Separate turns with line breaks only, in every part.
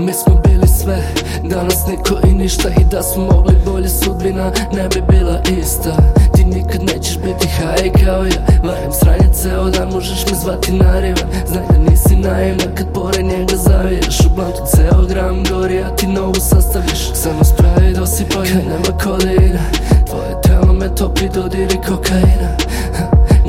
Mi smo bili sve, danas niko i ništa I da smo mogli bolje sudbina ne bi bila ista Ti nikad nećeš biti haj kao ja Varim sranje ceo da možeš me zvati narivan Znaj da nisi naivna kad pored njega zavijaš U blantu ceo gram gori, a ti novu sastaviš Samo spravi dosipaj, kad nema kodina Tvoje telo me topi, dodiri kokaina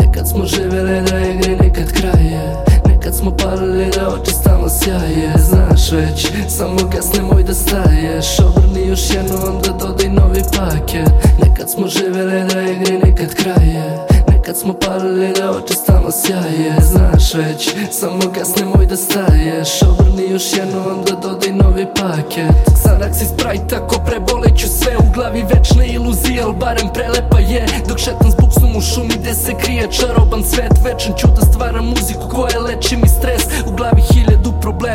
Nekad smo živjeli da igri, nekad kraje Nekad smo parili da oči samo sjaje Znaš već, samo gas nemoj da staješ Obrni još jedno, onda dodaj novi paket Nekad smo živjeli da igri, nekad kraje Nekad smo palili da oči stalno sjaje Znaš već, samo gas nemoj da staješ Obrni još jedno, onda dodaj novi paket Sadak si sprite, ako preboleću sve U glavi večne iluzije, al barem prelepa je Dok šetam zbog u šumi gde se krije čaroban svet Večan ću da stvaram muziku koja leči mi stres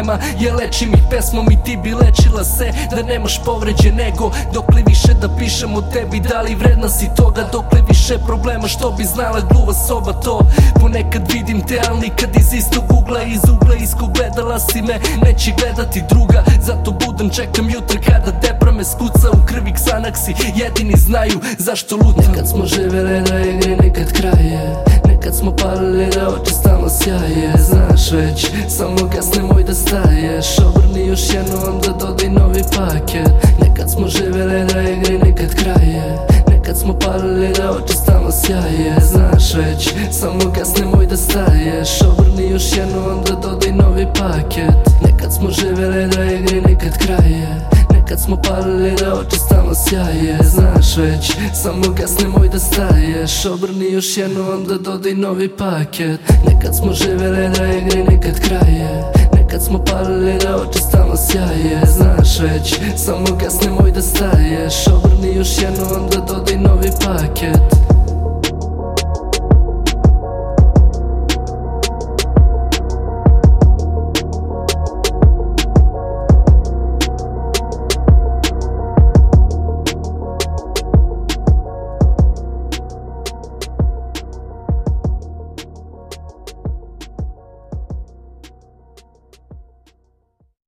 problema Je leči mi pesmom i ti bi lečila se Da nemaš povređe nego Dokle više da pišem o tebi Da li vredna si toga Dokle više problema što bi znala gluva soba to Ponekad vidim te ali nikad iz istog ugla Iz ugla gledala si me neći gledati druga Zato budem čekam jutra kada depra me skuca U krvi ksanak si jedini znaju zašto lutam Nekad smo živele da je nekad kraje kad smo palili da oči stalno sjaje Znaš već, samo gas nemoj da staješ Obrni još jedno onda dodaj novi paket Nekad smo živjeli da igri, nikad kraje Nekad smo palili da oči stalno sjaje Znaš već, samo gas nemoj da staješ Obrni još jedno onda dodaj novi paket Nekad smo živjeli da igri, nikad kraje kad smo palili oči, stalno sjaje Znaš već, samo gasne moj da staješ Obrni još jedno, onda dodi novi paket Nekad smo živjeli na igri, nekad kraje Nekad smo palili oči, stalno sjaje Znaš već, samo gasne moj da staješ Obrni još jedno, onda dodi novi paket Nekad smo živjeli na igri, nekad kraje